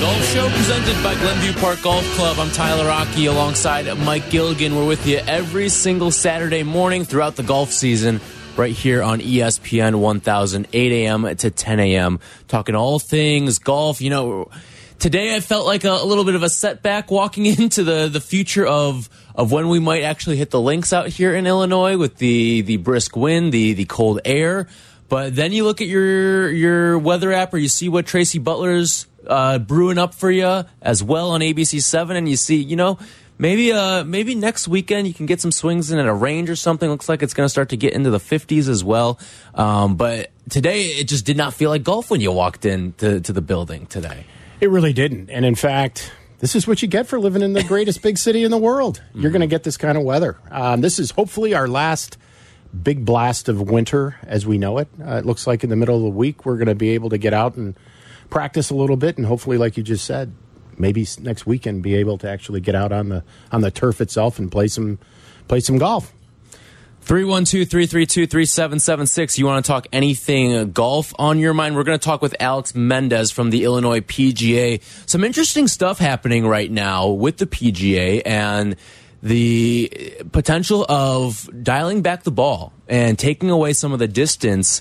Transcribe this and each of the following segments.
Golf Show presented by Glenview Park Golf Club. I'm Tyler Aki alongside Mike Gilligan. We're with you every single Saturday morning throughout the golf season right here on ESPN 1000, 8 a.m. to 10 a.m. Talking all things golf. You know, today I felt like a, a little bit of a setback walking into the, the future of of when we might actually hit the links out here in Illinois with the the brisk wind, the the cold air. But then you look at your your weather app, or you see what Tracy Butler's uh, brewing up for you as well on ABC Seven, and you see, you know, maybe uh maybe next weekend you can get some swings in at a range or something. Looks like it's going to start to get into the 50s as well. Um, but today it just did not feel like golf when you walked in to, to the building today. It really didn't. And in fact, this is what you get for living in the greatest big city in the world. You're going to get this kind of weather. Um, this is hopefully our last big blast of winter as we know it. Uh, it looks like in the middle of the week we're going to be able to get out and practice a little bit, and hopefully, like you just said, maybe next weekend be able to actually get out on the on the turf itself and play some play some golf. 312-332-3776. You want to talk anything golf on your mind? We're going to talk with Alex Mendez from the Illinois PGA. Some interesting stuff happening right now with the PGA and the eh, potential of dialing back the ball and taking away some of the distance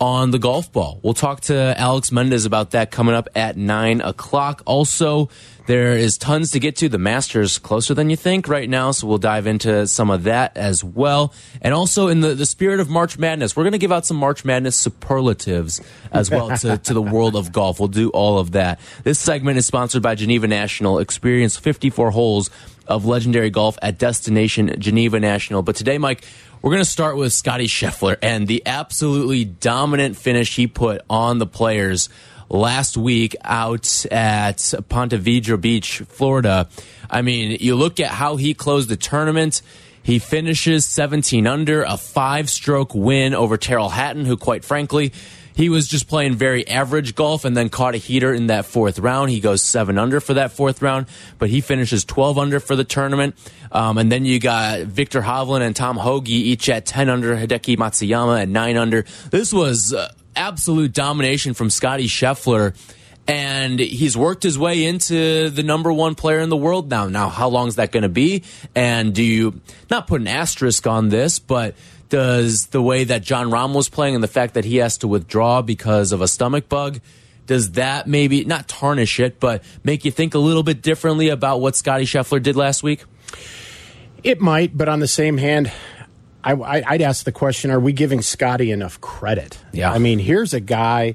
on the golf ball. We'll talk to Alex Mendez about that coming up at 9 o'clock. Also, there is tons to get to. The Masters closer than you think right now, so we'll dive into some of that as well. And also, in the, the spirit of March Madness, we're going to give out some March Madness superlatives as well to, to the world of golf. We'll do all of that. This segment is sponsored by Geneva National. Experience 54 holes of legendary golf at Destination Geneva National. But today, Mike, we're going to start with Scottie Scheffler and the absolutely dominant finish he put on the players last week out at Ponte Vedra Beach, Florida. I mean, you look at how he closed the tournament. He finishes 17 under, a five stroke win over Tyrrell Hatton, who, quite frankly, he was just playing very average golf and then caught a heater in that fourth round. He goes seven under for that fourth round, but he finishes 12 under for the tournament. Um, and then you got Viktor Hovland and Tom Hoge each at 10 under, Hideki Matsuyama at nine under. This was uh, absolute domination from Scottie Scheffler. And he's worked his way into the number one player in the world now. Now, how long is that going to be? And do you not put an asterisk on this, but does the way that Jon Rahm was playing and the fact that he has to withdraw because of a stomach bug, does that maybe not tarnish it, but make you think a little bit differently about what Scottie Scheffler did last week? It might, but on the same hand, I, would ask the question: Are we giving Scottie enough credit? Yeah. I mean, here's a guy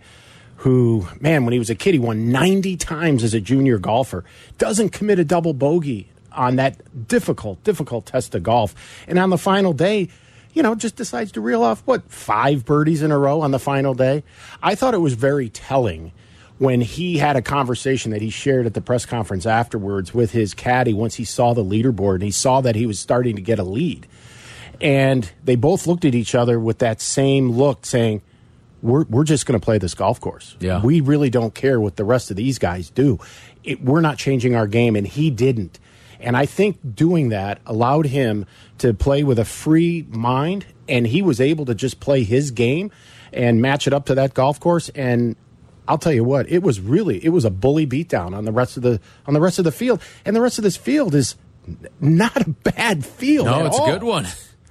who, man, when he was a kid, he won 90 times as a junior golfer. Doesn't commit a double bogey on that difficult, difficult test of golf, and on the final day. You know, just decides to reel off what five birdies in a row on the final day. I thought it was very telling when he had a conversation that he shared at the press conference afterwards with his caddy once he saw the leaderboard and he saw that he was starting to get a lead. And they both looked at each other with that same look, saying, We're, we're just going to play this golf course. Yeah. We really don't care what the rest of these guys do. It, we're not changing our game. And he didn't. And I think doing that allowed him to play with a free mind, and he was able to just play his game and match it up to that golf course. And I'll tell you what, it was really it was a bully beatdown on the rest of the on the rest of the field, and the rest of this field is not a bad field. No, it's all. a good one.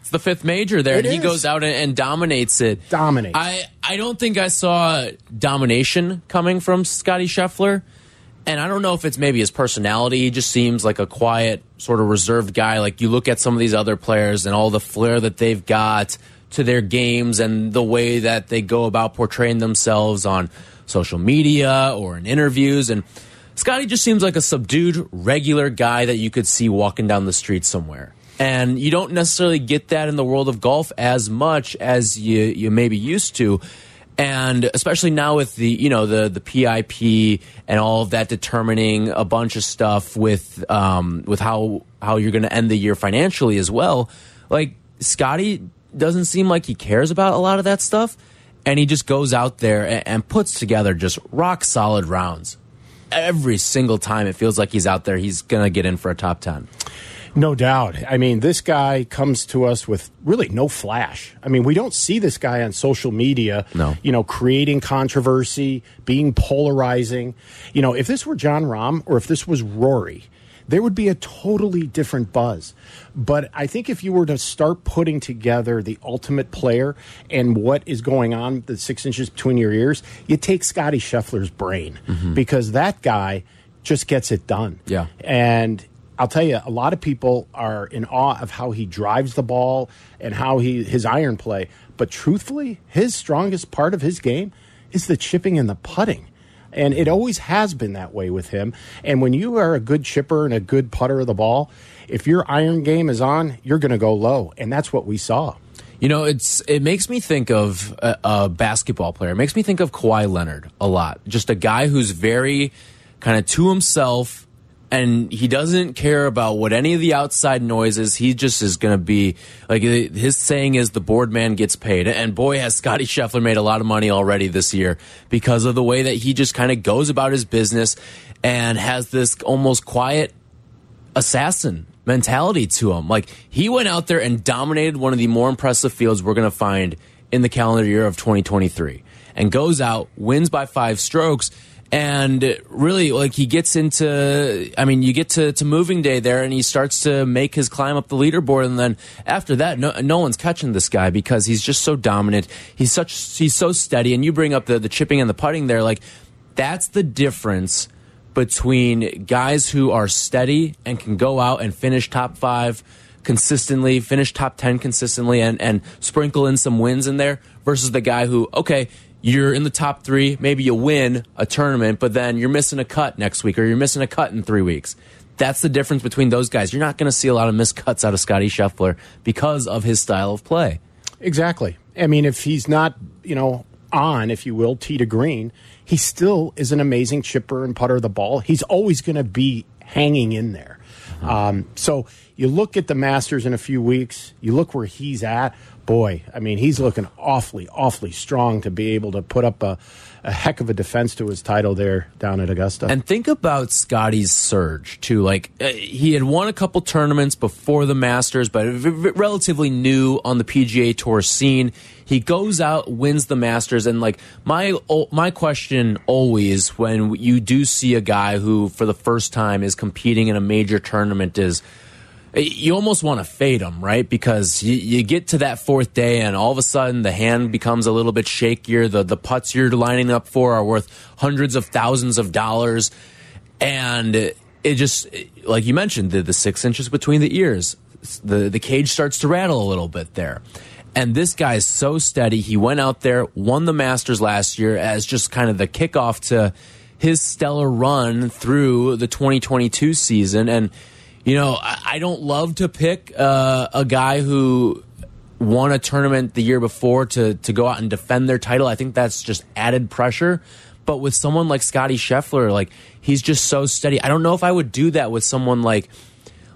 It's the fifth major there, It and he goes out and, and dominates it. Dominates. I, I don't think I saw domination coming from Scottie Scheffler. And I don't know if it's maybe his personality. He just seems like a quiet, sort of reserved guy. Like you look at some of these other players and all the flair that they've got to their games and the way that they go about portraying themselves on social media or in interviews. And Scottie just seems like a subdued, regular guy that you could see walking down the street somewhere. And you don't necessarily get that in the world of golf as much as you, you may be used to. And especially now with the, you know, the, the PIP and all of that determining a bunch of stuff with, um, with how, how you're going to end the year financially as well. Like Scottie doesn't seem like he cares about a lot of that stuff. And he just goes out there and, and puts together just rock solid rounds. Every single time it feels like he's out there, he's going to get in for a top 10. No doubt. I mean, this guy comes to us with really no flash. I mean, we don't see this guy on social media, No. you know, creating controversy, being polarizing. You know, if this were Jon Rahm or if this was Rory, there would be a totally different buzz. But I think if you were to start putting together the ultimate player and what is going on, the six inches between your ears, you take Scottie Scheffler's brain mm-hmm. because that guy just gets it done. Yeah. And I'll tell you, a lot of people are in awe of how he drives the ball and how he his iron play. But truthfully, his strongest part of his game is the chipping and the putting. And it always has been that way with him. And when you are a good chipper and a good putter of the ball, if your iron game is on, you're going to go low. And that's what we saw. You know, it's it makes me think of a, a basketball player. It makes me think of Kawhi Leonard a lot. Just a guy who's very kind of to himself and he doesn't care about what any of the outside noise is. He just is going to be like his saying is the board man gets paid. And boy, has Scottie Scheffler made a lot of money already this year because of the way that he just kind of goes about his business and has this almost quiet assassin mentality to him. Like he went out there and dominated one of the more impressive fields we're going to find in the calendar year of 2023 and goes out, wins by five strokes. And really, like he gets into, I mean, you get to, to moving day there and he starts to make his climb up the leaderboard. And then after that, no, no one's catching this guy because he's just so dominant. He's such, he's so steady. And you bring up the, the chipping and the putting there. Like that's the difference between guys who are steady and can go out and finish top five consistently, finish top 10 consistently, and, and sprinkle in some wins in there versus the guy who, okay, you're in the top three, maybe you win a tournament, but then you're missing a cut next week or you're missing a cut in three weeks. That's the difference between those guys. You're not going to see a lot of missed cuts out of Scottie Scheffler because of his style of play. Exactly. I mean, if he's not, you know, on, if you will, tee to green, he still is an amazing chipper and putter of the ball. He's always going to be hanging in there. Um, so you look at the Masters in a few weeks, you look where he's at. Boy, I mean, he's looking awfully, awfully strong to be able to put up a, a heck of a defense to his title there down at Augusta. And think about Scottie's surge too. Like uh, he had won a couple tournaments before the Masters, but relatively new on the PGA Tour scene. He goes out, wins the Masters, and like my my question always when you do see a guy who for the first time is competing in a major tournament is Eh, you almost want to fade him, right? Because you, you get to that fourth day, and all of a sudden the hand becomes a little bit shakier. The the putts you're lining up for are worth hundreds of thousands of dollars, and it just like you mentioned the the six inches between the ears, the the cage starts to rattle a little bit there. And this guy is so steady. He went out there, won the Masters last year as just kind of the kickoff to his stellar run through the 2022 season. And you know, I, I don't love to pick uh, a guy who won a tournament the year before to to go out and defend their title. I think that's just added pressure. But with someone like Scottie Scheffler, like he's just so steady. I don't know if I would do that with someone like,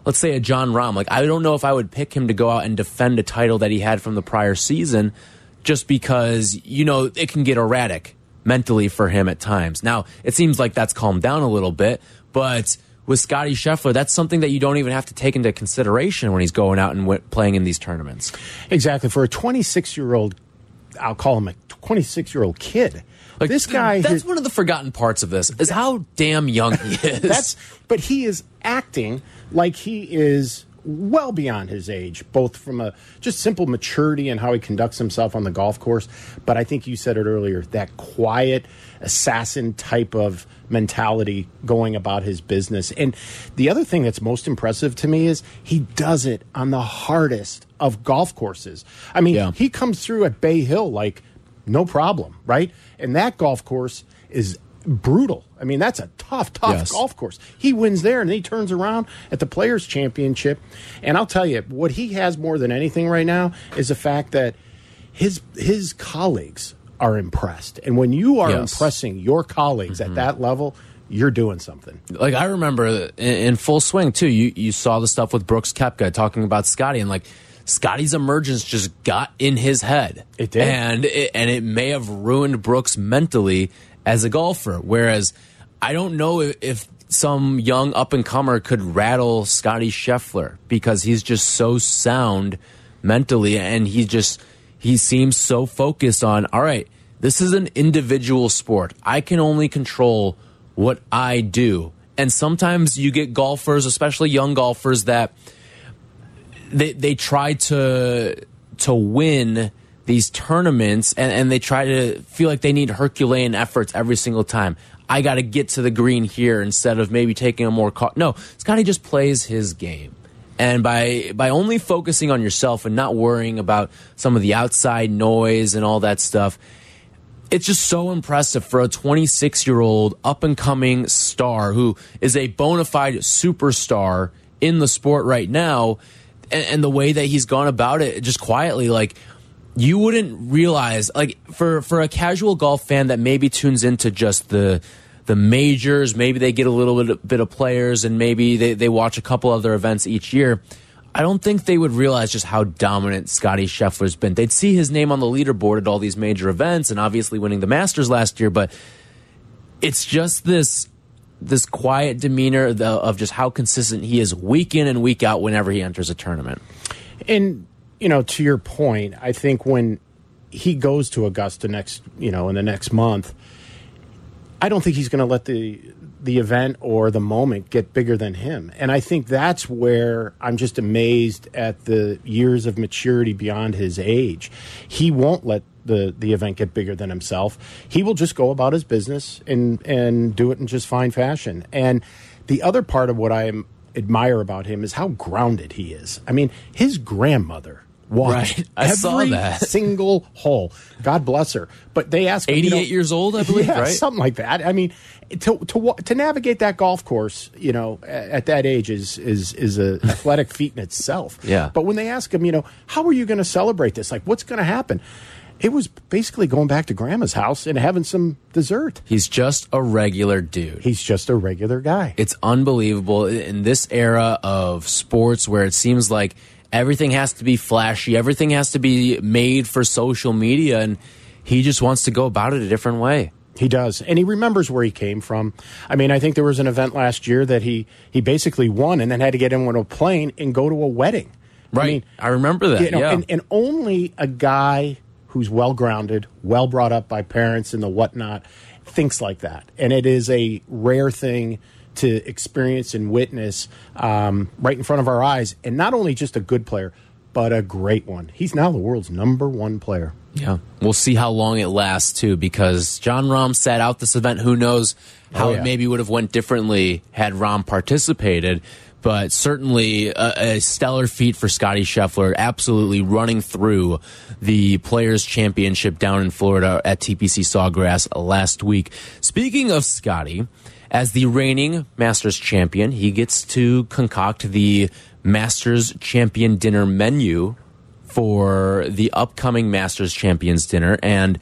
let's say a Jon Rahm. Like I don't know if I would pick him to go out and defend a title that he had from the prior season, just because you know it can get erratic mentally for him at times. Now it seems like that's calmed down a little bit, but with Scottie Scheffler, that's something that you don't even have to take into consideration when he's going out and w playing in these tournaments. Exactly. For a 26 year old, I'll call him a 26 year old kid. Like this guy, That's his- one of the forgotten parts of this is how damn young he is. that's but he is acting like he is well beyond his age, both from a just simple maturity and how he conducts himself on the golf course. But I think you said it earlier that quiet assassin type of mentality going about his business. And the other thing that's most impressive to me is he does it on the hardest of golf courses. I mean, Yeah. he comes through at Bay Hill like no problem, right? And that golf course is brutal. I mean, that's a tough, tough Yes. golf course. He wins there and then he turns around at the Players Championship. And I'll tell you, what he has more than anything right now is the fact that his his colleagues are impressed. And when you are Yes. impressing your colleagues at mm-hmm. that level, you're doing something. like I remember in, in full swing too. You you saw the stuff with Brooks Koepka talking about Scottie and like Scottie's emergence just got in his head. It did. and it, and it may have ruined Brooks mentally as a golfer. Whereas I don't know if, if some young up and comer could rattle Scottie Scheffler because he's just so sound mentally and he just he seems so focused on all right this is an individual sport i can only control what i do and sometimes you get golfers especially young golfers that they they try to to win these tournaments and, and they try to feel like they need Herculean efforts every single time. I got to get to the green here instead of maybe taking a more no. Scottie just plays his game, and by by only focusing on yourself and not worrying about some of the outside noise and all that stuff, it's just so impressive for a 26 year old up and coming star who is a bona fide superstar in the sport right now. And, and the way that he's gone about it, just quietly, like you wouldn't realize, like for for a casual golf fan that maybe tunes into just the the majors, maybe they get a little bit, bit of players, and maybe they, they watch a couple other events each year. I don't think they would realize just how dominant Scottie Scheffler's been. They'd see his name on the leaderboard at all these major events and obviously winning the Masters last year, but it's just this this quiet demeanor of just how consistent he is week in and week out whenever he enters a tournament. And you know, to your point, I think when he goes to Augusta next, you know, in the next month, I don't think he's going to let the the event or the moment get bigger than him. And I think that's where I'm just amazed at the years of maturity beyond his age. He won't let the the event get bigger than himself. He will just go about his business and and do it in just fine fashion. And the other part of what I admire about him is how grounded he is. I mean, his grandmother watched Right. I every saw that. single hole. God bless her. But they asked him, you know- 88 years old, I believe, yeah, right? something like that. I mean, to to to navigate that golf course, you know, at that age is is is a athletic feat in itself. Yeah. But when they ask him, you know, how are you going to celebrate this? Like, what's going to happen? It was basically going back to grandma's house and having some dessert. He's just a regular dude. He's just a regular guy. It's unbelievable in this era of sports where it seems like everything has to be flashy, everything has to be made for social media, and he just wants to go about it a different way. He does, and he remembers where he came from. I mean, I think there was an event last year that he he basically won, and then had to get in with a plane and go to a wedding. Right. I mean, I remember that. you know, yeah. and, and only a guy who's well grounded, well brought up by parents and the whatnot, thinks like that. And it is a rare thing to experience and witness um, right in front of our eyes. And not only just a good player, but a great one. He's now the world's number one player. Yeah. We'll see how long it lasts too, because Jon Rahm sat out this event. Who knows how Oh, yeah. it maybe would have went differently had Rahm participated. But certainly a, a stellar feat for Scottie Scheffler, absolutely running through the Players Championship down in Florida at TPC Sawgrass last week. Speaking of Scottie, as the reigning Masters champion, he gets to concoct the Masters Champion Dinner menu for the upcoming Masters Champions dinner, and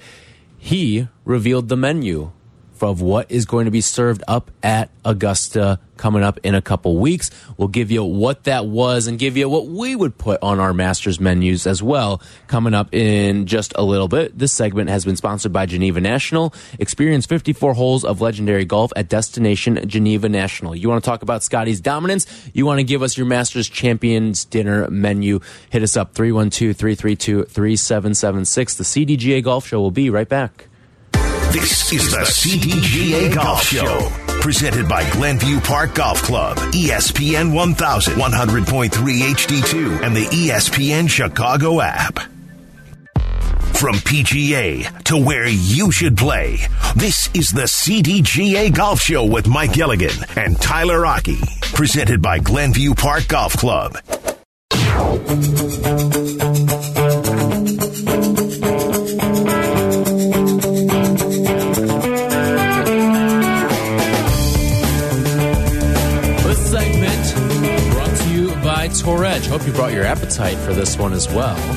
he revealed the menu of what is going to be served up at Augusta coming up in a couple weeks. We'll give you what that was and give you what we would put on our Masters menus as well coming up in just a little bit. This segment has been sponsored by Geneva National. Experience 54 holes of legendary golf at Destination Geneva National. You want to talk about Scottie's dominance? You want to give us your Masters Champions dinner menu? Hit us up 312 332 3776. The CDGA Golf Show will be right back. This is the CDGA Golf Show, presented by Glenview Park Golf Club, ESPN 1000, 100.3 HD2, and the ESPN Chicago app. From PGA to where you should play, this is the CDGA Golf Show with Mike Gilligan and Tyler Aki, presented by Glenview Park Golf Club. Hope you brought your appetite for this one as well.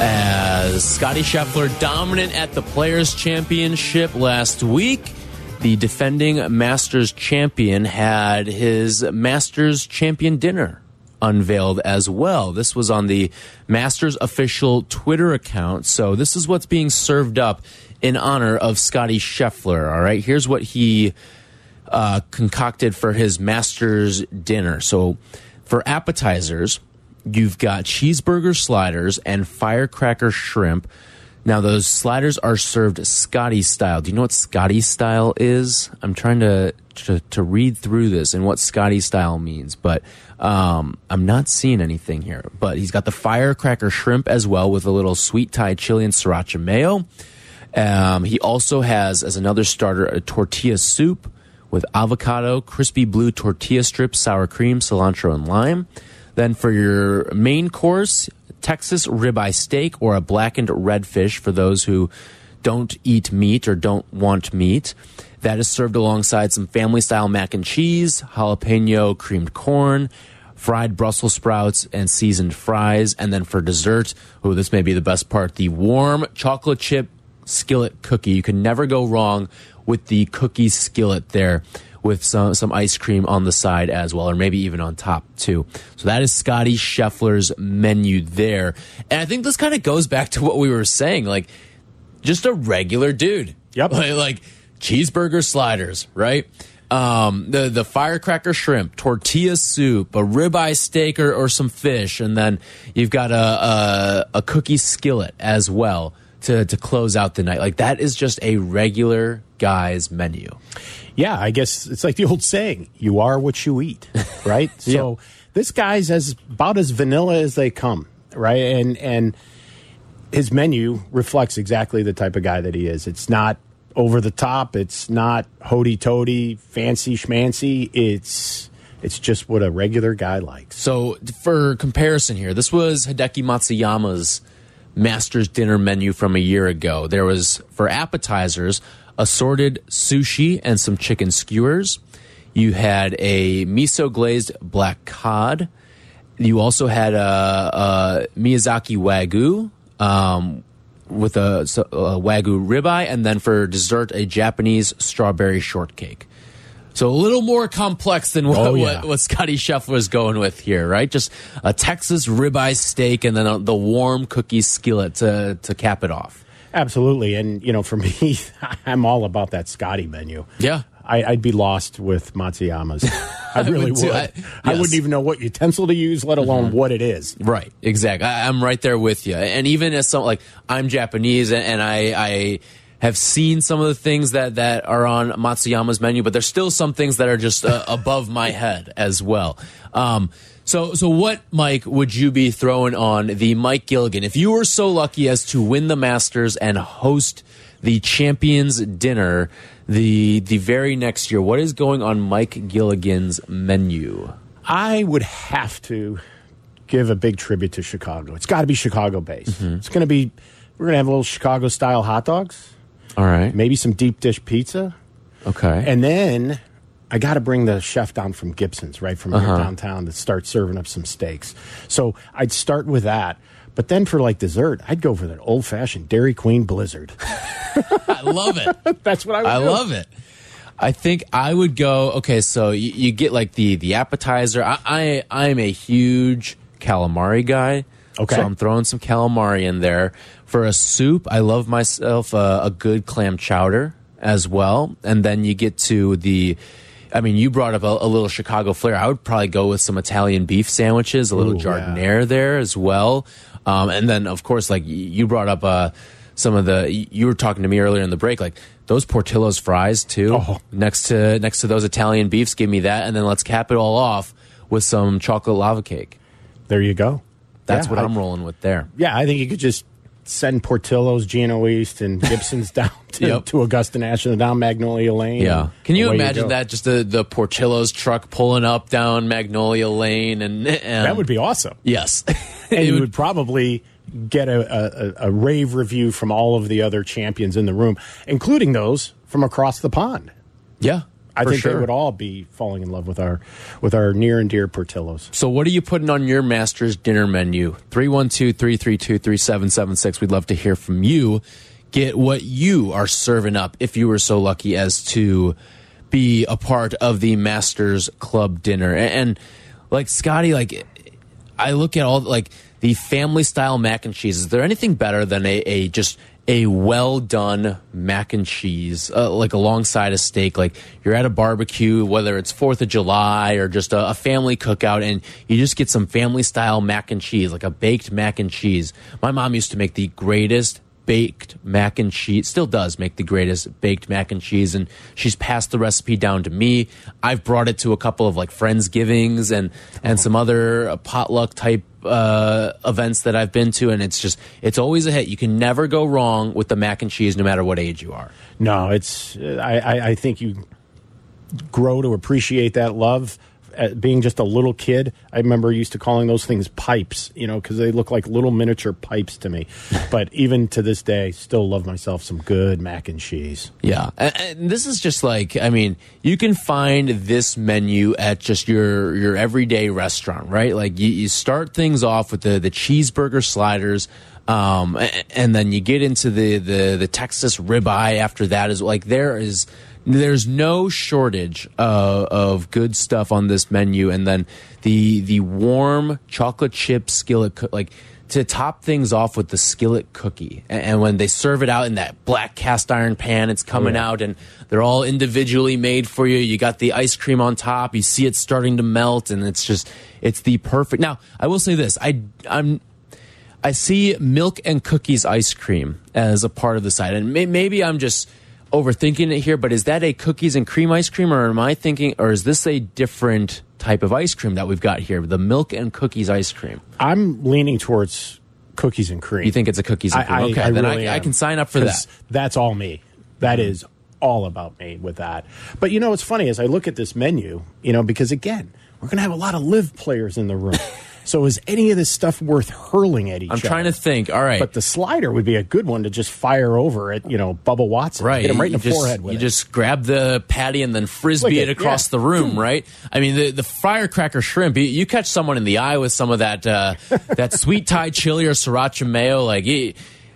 as Scottie Scheffler dominant at the Players Championship last week. The defending Masters champion had his Masters champion dinner unveiled as well. This was on the Masters official Twitter account. So this is what's being served up in honor of Scottie Scheffler. All right, here's what he uh, concocted for his Masters dinner. So for appetizers, you've got cheeseburger sliders and firecracker shrimp. Now those sliders are served Scottie style. Do you know what Scottie style is? I'm trying to to, to read through this and what Scottie style means, but um, I'm not seeing anything here. But he's got the firecracker shrimp as well with a little sweet Thai chili and sriracha mayo. Um, he also has as another starter a tortilla soup with avocado, crispy blue tortilla strips, sour cream, cilantro, and lime. Then for your main course, Texas ribeye steak or a blackened redfish for those who don't eat meat or don't want meat. That is served alongside some family style mac and cheese, jalapeno creamed corn, fried Brussels sprouts, and seasoned fries. And then for dessert, oh, this may be the best part the warm chocolate chip skillet cookie. You can never go wrong with the cookie skillet there with some, some ice cream on the side as well, or maybe even on top too. So that is Scottie Scheffler's menu there. And I think this kind of goes back to what we were saying, like just a regular dude. Yep. Like, like cheeseburger sliders, right? Um, the the firecracker shrimp, tortilla soup, a ribeye steak or, or some fish, and then you've got a, a a cookie skillet as well to to close out the night. Like that is just a regular guy's menu. Yeah, I guess it's like the old saying, you are what you eat, right? so this guy's as about as vanilla as they come, right? And and his menu reflects exactly the type of guy that he is. It's not over the top, it's not hody toady, fancy schmancy. It's it's just what a regular guy likes. So for comparison here, this was Hideki Matsuyama's Masters dinner menu from a year ago. There was for appetizers assorted sushi and some chicken skewers. You had a miso glazed black cod. You also had a, a Miyazaki wagyu um, with a, a wagyu ribeye, and then for dessert, a Japanese strawberry shortcake. So a little more complex than what, Oh, yeah. what, what Scottie Scheffler is going with here, right? Just a Texas ribeye steak and then a, the warm cookie skillet to, to cap it off. Absolutely, and you know, for me, I'm all about that Scottie menu. Yeah. I, I'd be lost with Matsuyama's. I really would would. too. I, I- wouldn't even know what utensil to use, let alone mm-hmm. what it is. Right, exactly. I, I'm right there with you. And even as some like I'm Japanese and, and I, I have seen some of the things that that are on Matsuyama's menu, but there's still some things that are just uh, above my head as well. Um, so, so what, Mike, would you be throwing on the Mike Gilligan if you were so lucky as to win the Masters and host the Champions Dinner the the very next year? What is going on Mike Gilligan's menu? I would have to give a big tribute to Chicago. It's got to be Chicago based. Mm-hmm. It's going to be. We're going to have a little Chicago style hot dogs, All right. maybe some deep dish pizza, Okay. and then I got to bring the chef down from Gibson's, right from Uh-huh. here downtown, to start serving up some steaks. So I'd start with that. But then for like dessert, I'd go for that old fashioned Dairy Queen Blizzard. I love it. That's what I would I do. love it. I think I would go. Okay, so you, you get like the the appetizer. I, I I'm a huge calamari guy. Okay. so I'm throwing some calamari in there for a soup. I love myself a, a good clam chowder as well, and then you get to the. I mean, you brought up a, a little Chicago flair. I would probably go with some Italian beef sandwiches, a little Ooh, yeah. there as well, um, and then of course, like you brought up uh, some of the. You were talking to me earlier in the break, like those Portillo's fries too. Oh. Next to next to those Italian beefs, give me that, and then let's cap it all off with some chocolate lava cake. There you go. That's Yeah, what I- I'm rolling with there. Yeah, I think you could just send Portillo's, Gino East, and Gibson's down to, Yep. to Augusta National, down Magnolia Lane. Yeah. Can you imagine go. that? Just the the Portillo's truck pulling up down Magnolia Lane, and, and That would be awesome. yes. And you would- would probably get a, a, a rave review from all of the other champions in the room, including those from across the pond. yeah. I think sure. they would all be falling in love with our with our near and dear Portillos. So, what are you putting on your master's dinner menu? 312 332 3776. We'd love to hear from you. Get what you are serving up if you were so lucky as to be a part of the Masters Club dinner. And, and like, Scottie, like, I look at all like the family style mac and cheese. Is there anything better than a, a just a well done mac and cheese, uh, like alongside a steak? Like you're at a barbecue, whether it's Fourth of July or just a, a family cookout, and you just get some family style mac and cheese, like a baked mac and cheese. My mom used to make the greatest baked mac and cheese still does make the greatest baked mac and cheese and she's passed the recipe down to me i've brought it to a couple of like friendsgivings and and some other potluck type uh events that i've been to and it's just it's always a hit you can never go wrong with the mac and cheese no matter what age you are No, it's I, I, I think you grow to appreciate that love. Being just a little kid, I remember used to calling those things pipes, you know, because they look like little miniature pipes to me. but even to this day, still love myself some good mac and cheese. Yeah, and, and this is just like I mean, you can find this menu at just your your everyday restaurant, right? Like you, you start things off with the the cheeseburger sliders. Um, a- and then you get into the, the, the Texas ribeye after that is like there is there's no shortage uh, of good stuff on this menu and then the the warm chocolate chip skillet like to top things off with the skillet cookie. And, and when they serve it out in that black cast iron pan, it's coming out and they're all individually made for you. You got the ice cream on top. You see it starting to melt and it's just, it's the perfect. Now, I will say this. I, I'm, I see milk and cookies ice cream as a part of the side. And may, maybe I'm just overthinking it here, but is that a cookies and cream ice cream or am I thinking, or is this a different type of ice cream that we've got here? The milk and cookies ice cream. I'm leaning towards cookies and cream. You think it's a cookies and cream? okay, then really I, I can sign up for that. That's all me. That mm. is all about me with that. But you know, what's funny as I look at this menu, you know, because again, we're going to have a lot of LIV players in the room. so is any of this stuff worth hurling at each I'm other? trying to think. All right. But the slider would be a good one to just fire over at, you know, Bubba Watson. Right, Hit him right in you the just, forehead with You it. just grab the patty and then frisbee it it, across yeah. the room, right? I mean, the the firecracker shrimp. You, you catch someone in the eye with some of that uh, that sweet Thai chili or sriracha mayo, like you,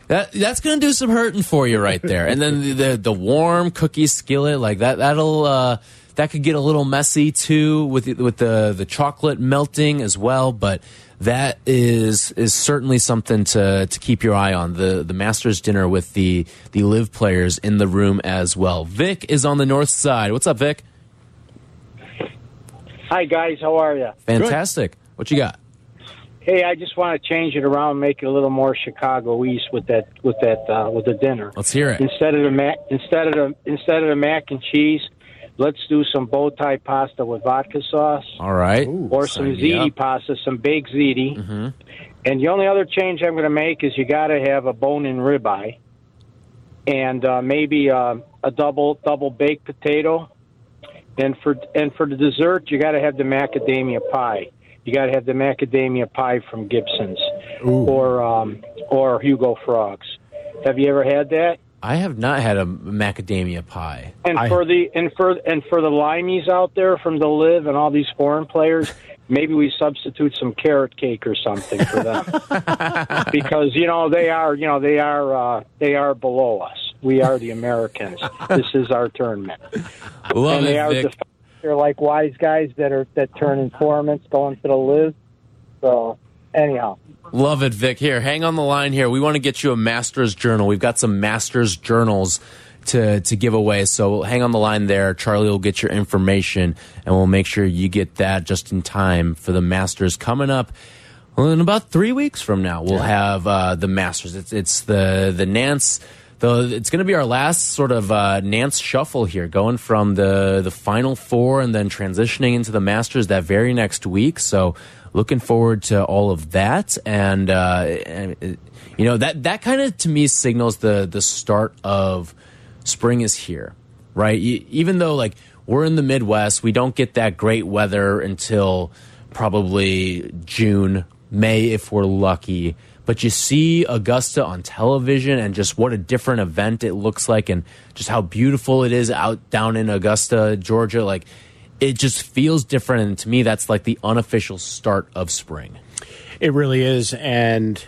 that that's gonna do some hurting for you right there. And then the the, the warm cookie skillet, like that that'll. Uh, that could get a little messy too with the- with the the chocolate melting as well, but that is is certainly something to to keep your eye on. The the Masters dinner with the the LIV players in the room as well. Vic is on the north side. What's up, Vic? Hi guys, how are you? Fantastic. What you got? Hey, I just want to change it around, make it a little more Chicago East with that with that uh, with the dinner. Let's hear it. Instead of the mac, instead of the instead of the mac and cheese, let's do some bow tie pasta with vodka sauce, All right. or some ziti up. pasta, some baked ziti. And the only other change I'm going to make is you got to have a bone-in ribeye, and uh, maybe uh, a double double baked potato. And for and for the dessert, you got to have the macadamia pie. You got to have the macadamia pie from Gibson's or um, or Hugo Frogs. Have you ever had that? I have not had a macadamia pie. And I- for the and for and for the limeys out there from the LIV and all these foreign players, maybe we substitute some carrot cake or something for them because you know they are you know they are uh, they are below us. We are the Americans. this is our tournament, Love and they it, are Vic. the, they're like wise guys that are that turn informants going to the LIV. So anyhow, Love it, Vic. Here, hang on the line here. We want to get you a master's journal. We've got some master's journals to to give away. So hang on the line there. Charlie will get your information and we'll make sure you get that just in time for the masters coming up. Well, in about three weeks from now, we'll have uh, the Masters. It's it's the the Nance. The, it's going to be our last sort of uh, Nance shuffle here, going from the the final four and then transitioning into the Masters that very next week. So, looking forward to all of that, and, uh, and uh, you know that that kind of to me signals the the start of spring is here, right? Even though like we're in the Midwest, we don't get that great weather until probably June, May if we're lucky. But you see Augusta on television and just what a different event it looks like and just how beautiful it is out down in Augusta, Georgia. Like it just feels different. And to me, that's like the unofficial start of spring. It really is. And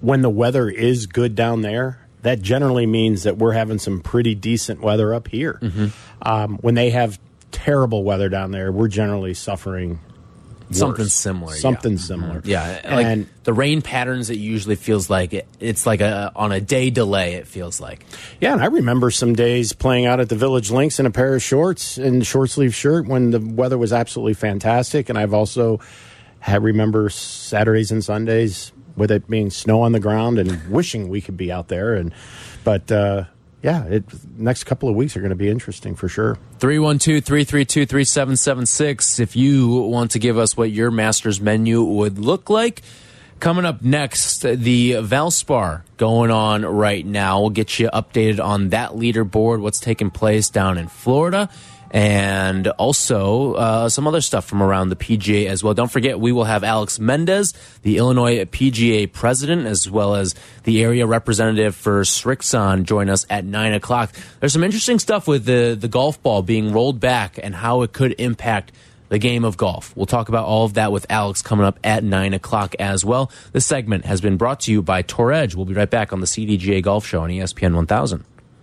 when the weather is good down there, that generally means that we're having some pretty decent weather up here. Mm-hmm. Um, when they have terrible weather down there, we're generally suffering Something worse. similar. yeah. Something similar. Yeah, like and the rain patterns. It usually feels like it, it's like a on a day delay. It feels like yeah, and I remember some days playing out at the Village Links in a pair of shorts and short sleeve shirt when the weather was absolutely fantastic. And I've also had remember Saturdays and Sundays with it being snow on the ground and wishing we could be out there. And but uh, yeah, it next couple of weeks are going to be interesting for sure. 312 332 3776. If you want to give us what your master's menu would look like. Coming up next, the Valspar going on right now. We'll get you updated on that leaderboard, what's taking place down in Florida, and also uh, some other stuff from around the PGA as well. Don't forget, we will have Alex Mendez, the Illinois PGA president, as well as the area representative for Srixon, join us at 9 o'clock. There's some interesting stuff with the, the golf ball being rolled back and how it could impact the game of golf. We'll talk about all of that with Alex coming up at 9 o'clock as well. This segment has been brought to you by Tour Edge. We'll be right back on the CDGA Golf Show on ESPN 1000.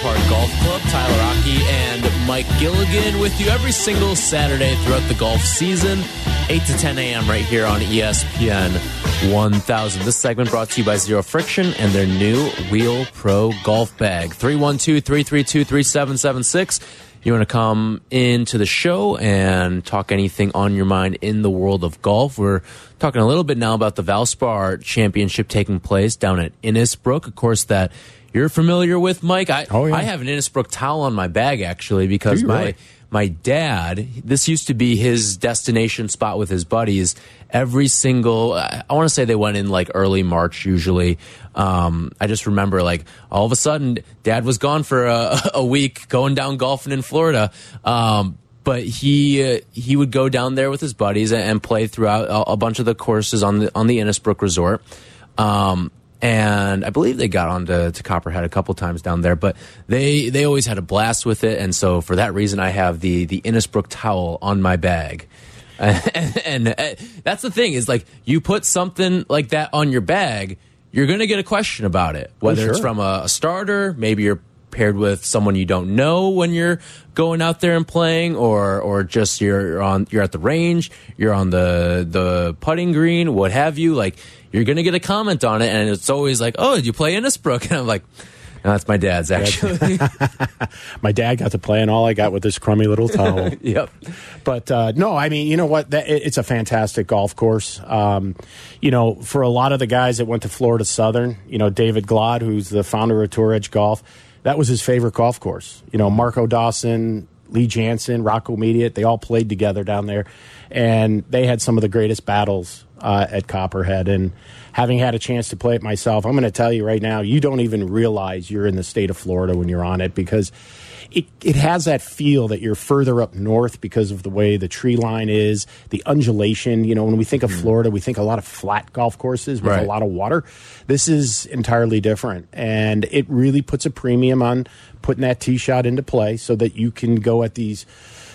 Park Golf Club. Tyler Aki and Mike Gilligan with you every single Saturday throughout the golf season, 8 to 10 a.m. right here on ESPN 1000. This segment brought to you by Zero Friction and their new Wheel Pro Golf Bag. 312 332 3776. You want to come into the show and talk anything on your mind in the world of golf? We're talking a little bit now about the Valspar Championship taking place down at Innisbrook. Of course, that you're familiar with, Mike. I, Oh, yeah. I have an Innisbrook towel on my bag actually because my really? my dad. This used to be his destination spot with his buddies. Every single, I want to say they went in like early March usually. Um, I just remember like all of a sudden, dad was gone for a, a week going down golfing in Florida. Um, but he uh, he would go down there with his buddies and, play throughout a, a bunch of the courses on the on the Innisbrook Resort. Um, and I believe they got onto to Copperhead a couple times down there, but they they always had a blast with it, and so for that reason, I have the the Innisbrook towel on my bag. and, and uh, that's the thing is like you put something like that on your bag, you're going to get a question about it, whether it's sure. from a, a starter, maybe you're paired with someone you don't know when you're going out there and playing or or just you're on you're at the range you're on the the putting green what have you like you're gonna get a comment on it and it's always like oh did you play Innisbrook and I'm like no, that's my dad's actually My dad got to play, and all I got with this crummy little towel. yep But uh, no, I mean, you know what? That, it, it's a fantastic golf course. Um, you know, for a lot of the guys that went to Florida Southern, you know, David Glod, who's the founder of Tour Edge Golf, that was his favorite golf course. You know, Marco Dawson, Lee Janzen, Rocco Mediate, they all played together down there, and they had some of the greatest battles uh, at Copperhead. And having had a chance to play it myself, I'm going to tell you right now, you don't even realize you're in the state of Florida when you're on it because it, it has that feel that you're further up north because of the way the tree line is, the undulation. You know, when we think of Florida, we think a lot of flat golf courses with Right. a lot of water. This is entirely different. And it really puts a premium on putting that tee shot into play so that you can go at these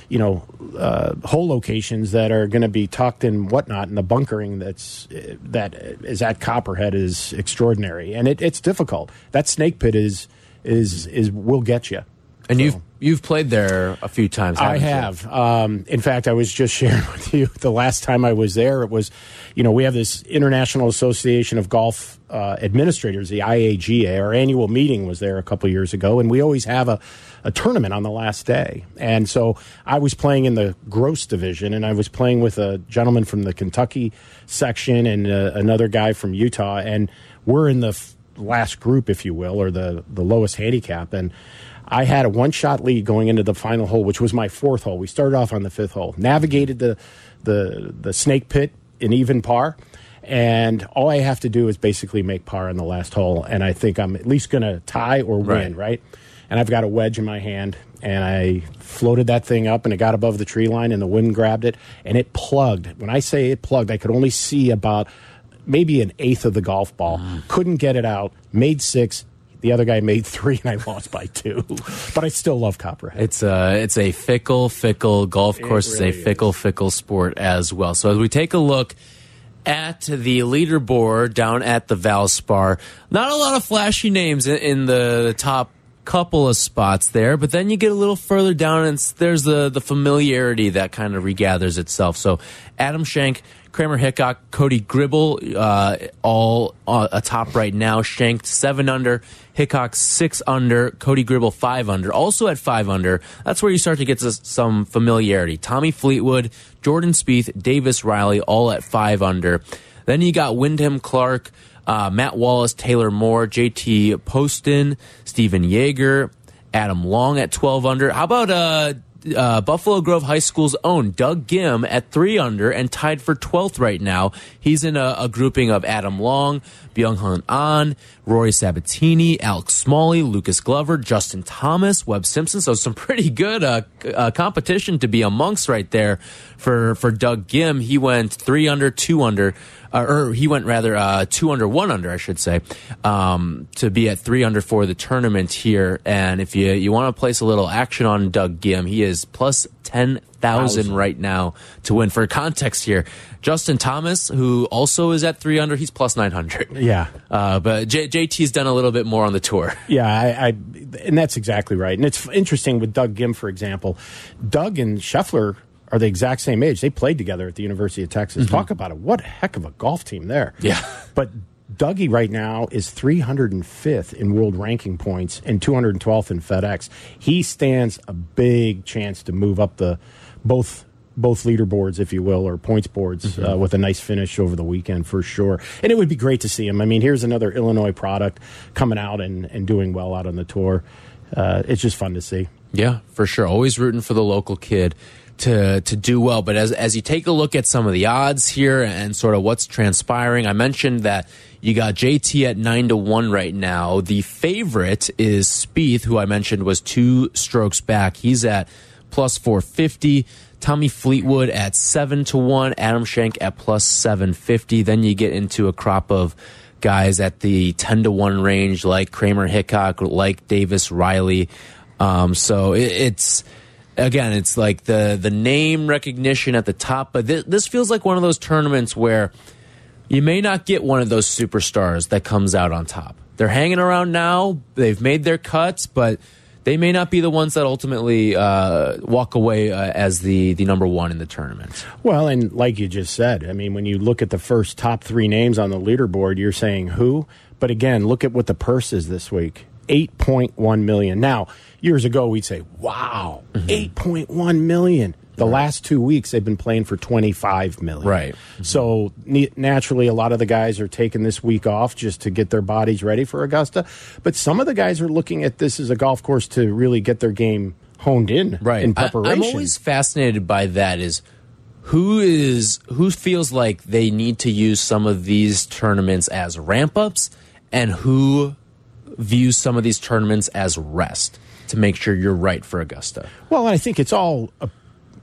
you know, uh, hole locations that are going to be tucked and whatnot, and the bunkering that's uh, that is at Copperhead is extraordinary, and it, it's difficult. That snake pit is is is will get you. And you've you've played there a few times. I have. Um, in fact, I was just sharing with you the last time I was there. It was, you know, we have this International Association of Golf uh, Administrators, the IAGA. Our annual meeting was there a couple years ago, and we always have a, a tournament on the last day. And so I was playing in the gross division, and I was playing with a gentleman from the Kentucky section and uh, another guy from Utah, and we're in the last group, if you will, or the the lowest handicap, and. I had a one shot lead going into the final hole, which was my fourth hole. We started off on the fifth hole, navigated the the the snake pit in even par, and all I have to do is basically make par on the last hole, and I think I'm at least going to tie or win, Right. right? And I've got a wedge in my hand, and I floated that thing up, and it got above the tree line, and the wind grabbed it, and it plugged. When I say it plugged, I could only see about maybe an eighth of the golf ball. Mm. Couldn't get it out. Made six. The other guy made three, and I lost by two. But I still love Copperhead. It's a it's a fickle, fickle golf course. really it's a fickle, fickle sport as well. So as we take a look at the leaderboard down at the Valspar, not a lot of flashy names in, in the top couple of spots there, but then you get a little further down and there's the the familiarity that kind of regathers itself. So Adam Schenk. Kramer Hickok, Cody Gribble, uh, all uh, atop right now. Schenk seven under, Hickok six under, Cody Gribble five under. Also at five under, that's where you start to get to some familiarity. Tommy Fleetwood, Jordan Spieth, Davis Riley, all at five under. Then you got Wyndham Clark, uh, Matt Wallace, Taylor Moore, JT Poston, Stephan Jaeger, Adam Long at 12 under. How about uh, uh, Buffalo Grove High School's own Doug Ghim at 3 under and tied for 12th right now? He's in a, a grouping of Adam Long, Byung Hun An, Rory Sabatini, Alex Smalley, Lucas Glover, Justin Thomas, Webb Simpson. So some pretty good uh, uh, competition to be amongst right there for, for Doug Ghim. He went 3 under, 2 under uh, or he went rather uh, two under, one under, I should say, um, to be at three under for the tournament here. And if you you want to place a little action on Doug Ghim, he is plus ten thousand right now to win. For context here, Justin Thomas, who also is at three under, he's plus nine hundred. Yeah. Uh, but J- JT's done a little bit more on the tour. Yeah, I, I, and that's exactly right. And it's interesting with Doug Ghim, for example. Doug and Scheffler are the exact same age. They played together at the University of Texas. Mm-hmm. Talk about it. What a heck of a golf team there. Yeah. But Dougie right now is 305th in world ranking points and 212th in FedEx. He stands a big chance to move up the both both leaderboards, if you will, or points boards uh, with a nice finish over the weekend for sure. And it would be great to see him. I mean, here's another Illinois product coming out and, and doing well out on the tour. Uh, it's just fun to see. Yeah, for sure. Always rooting for the local kid to to do well. But as as you take a look at some of the odds here and sort of what's transpiring, I mentioned that you got JT at nine to one right now. The favorite is Spieth, who I mentioned was two strokes back. He's at plus four fifty. Tommy Fleetwood at seven to one. Adam Schenk at plus seven fifty. Then you get into a crop of guys at the 10 to 1 range like Kramer Hickok, like Davis Riley. Um, so it, it's again, it's like the the name recognition at the top, but this, this feels like one of those tournaments where you may not get one of those superstars that comes out on top. They're hanging around now. They've made their cuts, but they may not be the ones that ultimately uh, walk away uh, as the the number one in the tournament. Well, and like you just said, I mean, when you look at the first top three names on the leaderboard, you're saying who? But again, look at what the purse is this week. 8.1 million. Now, years ago, we'd say, wow, 8.1 million. The last two weeks, they've been playing for 25 million. Right. So naturally, a lot of the guys are taking this week off just to get their bodies ready for Augusta. But some of the guys are looking at this as a golf course to really get their game honed in right in I- preparation. I'm always fascinated by that is who is who feels like they need to use some of these tournaments as ramp ups and who views some of these tournaments as rest to make sure you're right for Augusta. Well, I think it's all a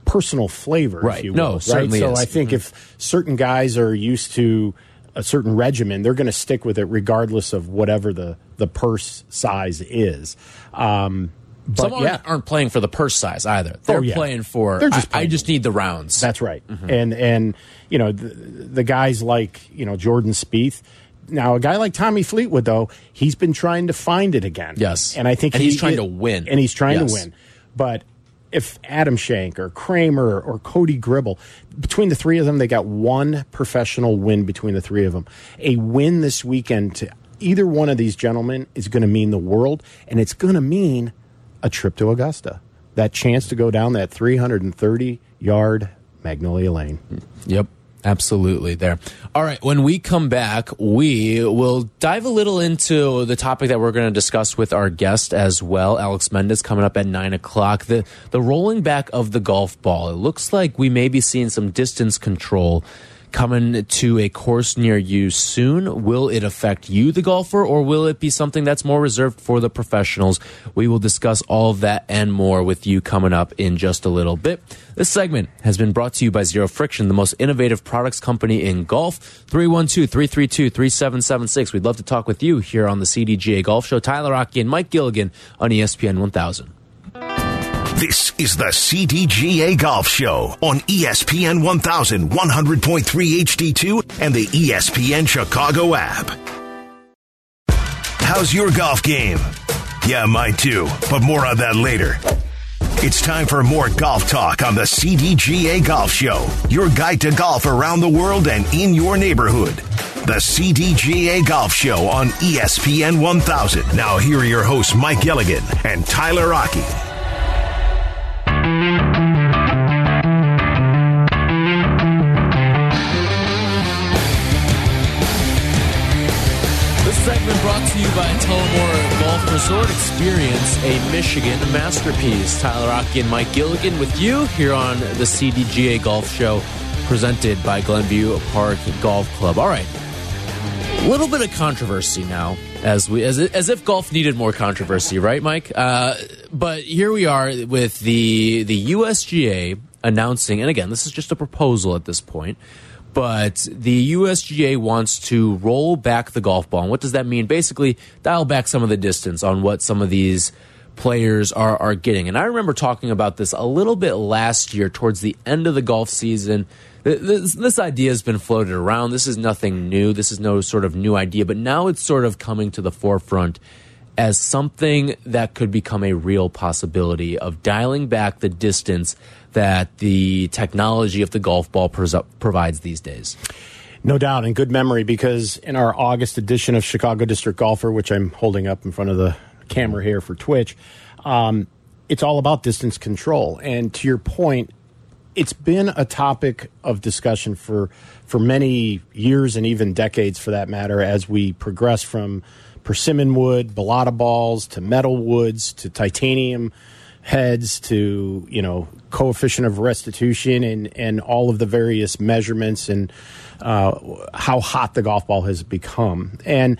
personal flavor, Right. if you No, will. right? certainly So is. I think if certain guys are used to a certain regimen, they're going to stick with it regardless of whatever the, the purse size is. Um, but Some aren't, yeah, aren't playing for the purse size either. They're Oh, yeah. playing for They're just I, I just need the rounds. that's right. Mm-hmm. And and you know the, the guys like you know Jordan Spieth, now a guy like Tommy Fleetwood, though, he's been trying to find it again. Yes. and I think And he- he's trying to win. and he's trying Yes. to win. But if Adam Schenk or Kramer or Cody Gribble, between the three of them, they got one professional win between the three of them. A win this weekend to either one of these gentlemen is going to mean the world, and it's going to mean a trip to Augusta. That chance to go down that 330 yard Magnolia Lane. Yep. Absolutely there. All right. When we come back, we will dive a little into the topic that we're going to discuss with our guest as well, Alex Mendez, coming up at nine o'clock. The the rolling back of the golf ball. It looks like we may be seeing some distance control coming to a course near you soon. Will it affect you, the golfer, or will it be something that's more reserved for the professionals? We will discuss all of that and more with you coming up in just a little bit. This segment has been brought to you by Zero Friction, the most innovative products company in golf. 312 332 3776. We'd love to talk with you here on the CDGA Golf Show. Tyler Aki and Mike Gilligan on ESPN 1000. This is the CDGA Golf Show on ESPN 1100.3 HD2, and the ESPN Chicago app. How's your golf game? Yeah, mine too, but more on that later. It's time for more golf talk on the CDGA Golf Show, your guide to golf around the world and in your neighborhood. The CDGA Golf Show on ESPN 1000. Now, here are your hosts, Mike Gilligan and Tyler Aki. To you by Tullamore Golf Resort Experience, a Michigan masterpiece. Tyler Aki and Mike Gilligan with you here on the CDGA Golf Show, presented by Glenview Park Golf Club. All right, a little bit of controversy now, as we as as if golf needed more controversy, right, Mike? Uh, but here we are with the the USGA announcing, and again, this is just a proposal at this point. But the USGA wants to roll back the golf ball. And what does that mean? Basically, dial back some of the distance on what some of these players are, are getting. And I remember talking about this a little bit last year towards the end of the golf season. This, this idea has been floated around. This is nothing new. This is no sort of new idea, but now it's sort of coming to the forefront as something that could become a real possibility of dialing back the distance that the technology of the golf ball provides these days. No doubt, and good memory because in our August edition of Chicago District Golfer, which I'm holding up in front of the camera here for Twitch, um, it's all about distance control. And to your point, it's been a topic of discussion for for many years and even decades, for that matter, as we progress from persimmon wood, balata balls to metal woods to titanium heads to you know coefficient of restitution and and all of the various measurements and uh, how hot the golf ball has become and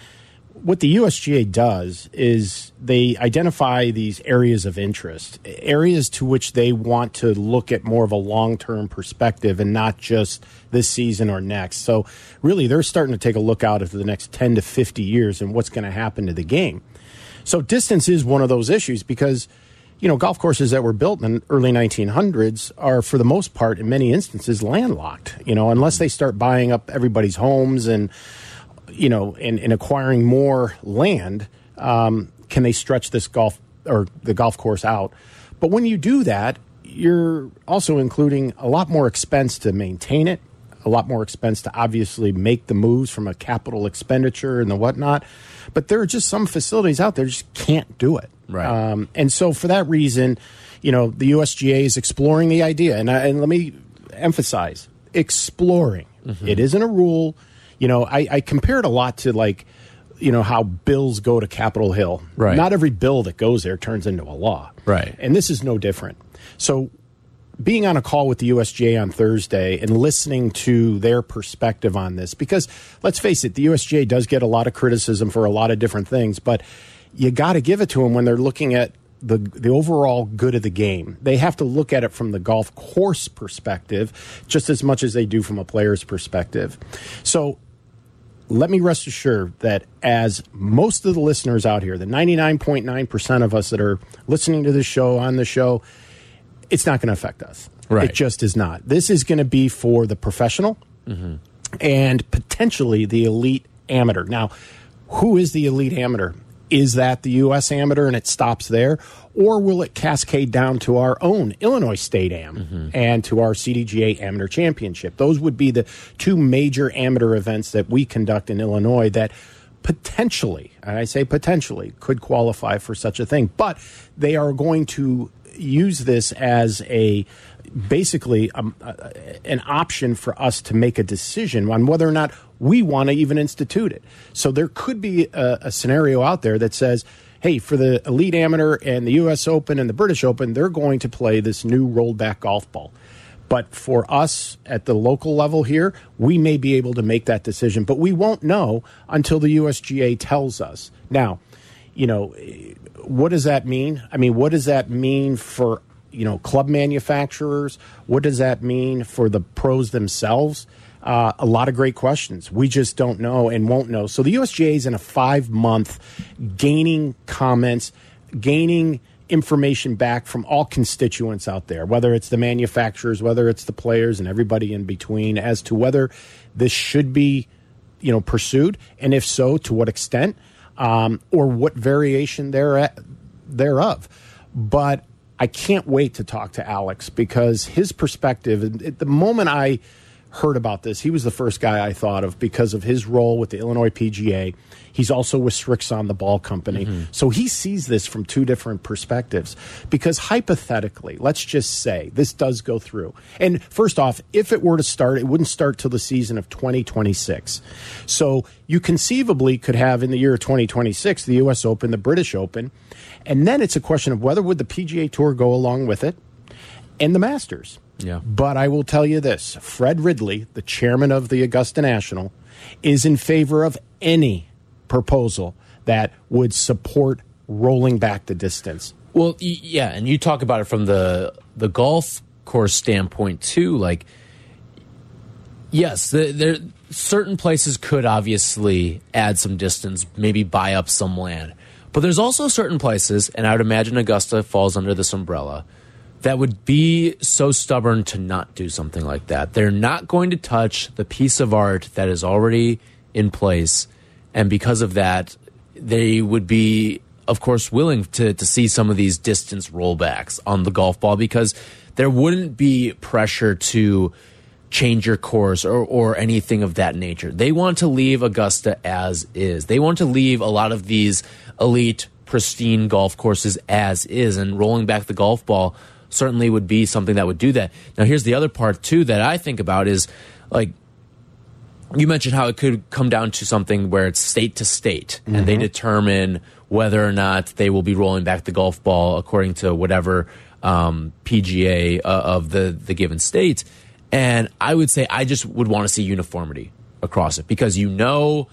what the USGA does is they identify these areas of interest, areas to which they want to look at more of a long term perspective and not just this season or next. So, really, they're starting to take a look out into the next 10 to 50 years and what's going to happen to the game. So, distance is one of those issues because, you know, golf courses that were built in the early 1900s are, for the most part, in many instances, landlocked, you know, unless they start buying up everybody's homes and, you know, and, and acquiring more land, um, can they stretch this golf or the golf course out? But when you do that, you're also including a lot more expense to maintain it, a lot more expense to obviously make the moves from a capital expenditure and the whatnot. But there are just some facilities out there just can't do it. Right. Um, and so for that reason, you know, the USGA is exploring the idea. And, I, and let me emphasize exploring. It isn't a rule. You know, I, I compare it a lot to like, you know, how bills go to Capitol Hill. Right. Not every bill that goes there turns into a law. Right. And this is no different. So being on a call with the USGA on Thursday and listening to their perspective on this, because let's face it, the USGA does get a lot of criticism for a lot of different things, but you got to give it to them when they're looking at the the overall good of the game. They have to look at it from the golf course perspective just as much as they do from a player's perspective. So let me rest assured that as most of the listeners out here, the 99.9% of us that are listening to this show, on the show, it's not going to affect us. Right. It just is not. This is going to be for the professional mm-hmm. and potentially the elite amateur. Now, who is the elite amateur? Is that the U.S. amateur and it stops there? Or will it cascade down to our own Illinois State Am Mm-hmm. and to our CDGA Amateur Championship? Those would be the two major amateur events that we conduct in Illinois that potentially, and I say potentially, could qualify for such a thing. But they are going to use this as a basically um, uh, an option for us to make a decision on whether or not we want to even institute it. So there could be a, a scenario out there that says, hey, for the Elite Amateur and the U.S. Open and the British Open, they're going to play this new rolled back golf ball. But for us at the local level here, we may be able to make that decision, but we won't know until the USGA tells us. Now, you know, what does that mean? I mean, what does that mean for, you know, club manufacturers? What does that mean for the pros themselves? Uh, a lot of great questions. We just don't know and won't know. So the USGA is in a five month gaining comments, gaining information back from all constituents out there, whether it's the manufacturers, whether it's the players, and everybody in between, as to whether this should be, you know, pursued, and if so, to what extent, um, or what variation there thereof. But I can't wait to talk to Alex because his perspective. At the moment I heard about this, he was the first guy I thought of because of his role with the Illinois PGA. He's also with Srixon, the ball company. Mm-hmm. So he sees this from two different perspectives. Because hypothetically, let's just say this does go through. And first off, if it were to start, it wouldn't start till the season of 2026. So you conceivably could have in the year 2026 the U.S. Open, the British Open. And then it's a question of whether would the PGA Tour go along with it and the Masters. Yeah. But I will tell you this Fred Ridley, the chairman of the Augusta National, is in favor of any proposal that would support rolling back the distance. Well, yeah, and you talk about it from the the golf course standpoint too. Like, yes, the, there certain places could obviously add some distance, maybe buy up some land, but there's also certain places, and I would imagine Augusta falls under this umbrella that would be so stubborn to not do something like that. They're not going to touch the piece of art that is already in place, and because of that, they would be, of course, willing to to see some of these distance rollbacks on the golf ball because there wouldn't be pressure to change your course or, or anything of that nature. They want to leave Augusta as is. They want to leave a lot of these elite, pristine golf courses as is, and rolling back the golf ball certainly would be something that would do that. Now, here's the other part too that I think about is like you mentioned how it could come down to something where it's state to state and they determine whether or not they will be rolling back the golf ball according to whatever um, PGA uh, of the the given state. And I would say I just would want to see uniformity across it because you know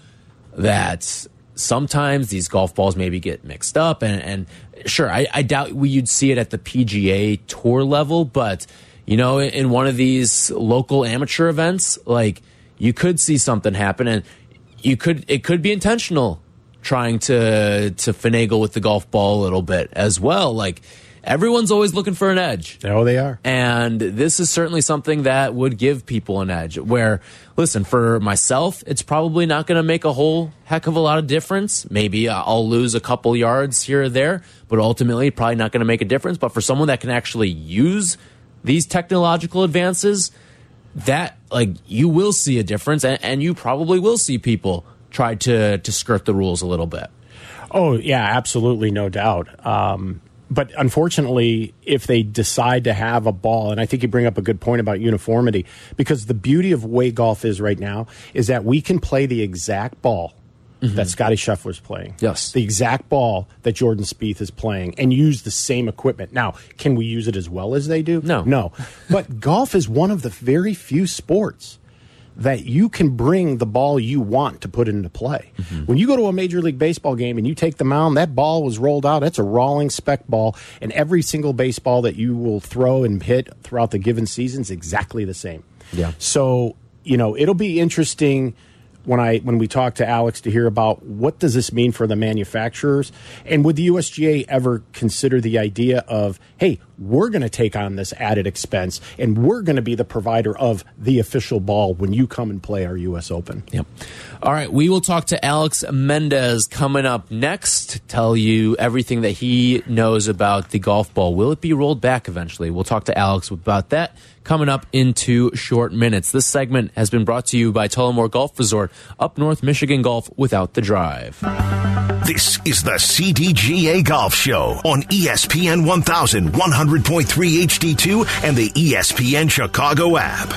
that sometimes these golf balls maybe get mixed up and, and sure I, I doubt we you'd see it at the PGA tour level, but you know in, in one of these local amateur events like you could see something happen and you could it could be intentional trying to to finagle with the golf ball a little bit as well. Like everyone's always looking for an edge Oh, they are. and this is certainly something that would give people an edge. Where, listen, for myself, it's probably not going to make a whole heck of a lot of difference. Maybe I'll lose a couple yards here or there, but ultimately, probably not going to make a difference. But for someone that can actually use these technological advances, that, like, you will see a difference, and, and you probably will see people try to, to skirt the rules a little bit. Oh, yeah, absolutely, no doubt. Um, but unfortunately, if they decide to have a ball, and I think you bring up a good point about uniformity, because the beauty of way golf is right now is that we can play the exact ball mm-hmm. that Scottie Scheffler's playing. Yes. The exact ball that Jordan Spieth is playing and use the same equipment. Now, can we use it as well as they do? No. No. but golf is one of the very few sports that you can bring the ball you want to put into play. Mm-hmm. When you go to a Major League Baseball game and you take the mound, that ball was rolled out. That's a Rawlings spec ball, and every single baseball that you will throw and hit throughout the given season is exactly the same. Yeah. So you know it'll be interesting when I when we talk to Alex to hear about what does this mean for the manufacturers and would the USGA ever consider the idea of hey we're going to take on this added expense and we're going to be the provider of the official ball when you come and play our U.S. Open. Yep. All right. We will talk to Alex Mendez coming up next, tell you everything that he knows about the golf ball. Will it be rolled back eventually? We'll talk to Alex about that coming up in two short minutes. This segment has been brought to you by Tullamore Golf Resort, up North Michigan Golf without the drive. This is the CDGA Golf Show on ESPN 1100.3 HD2 and the ESPN Chicago app.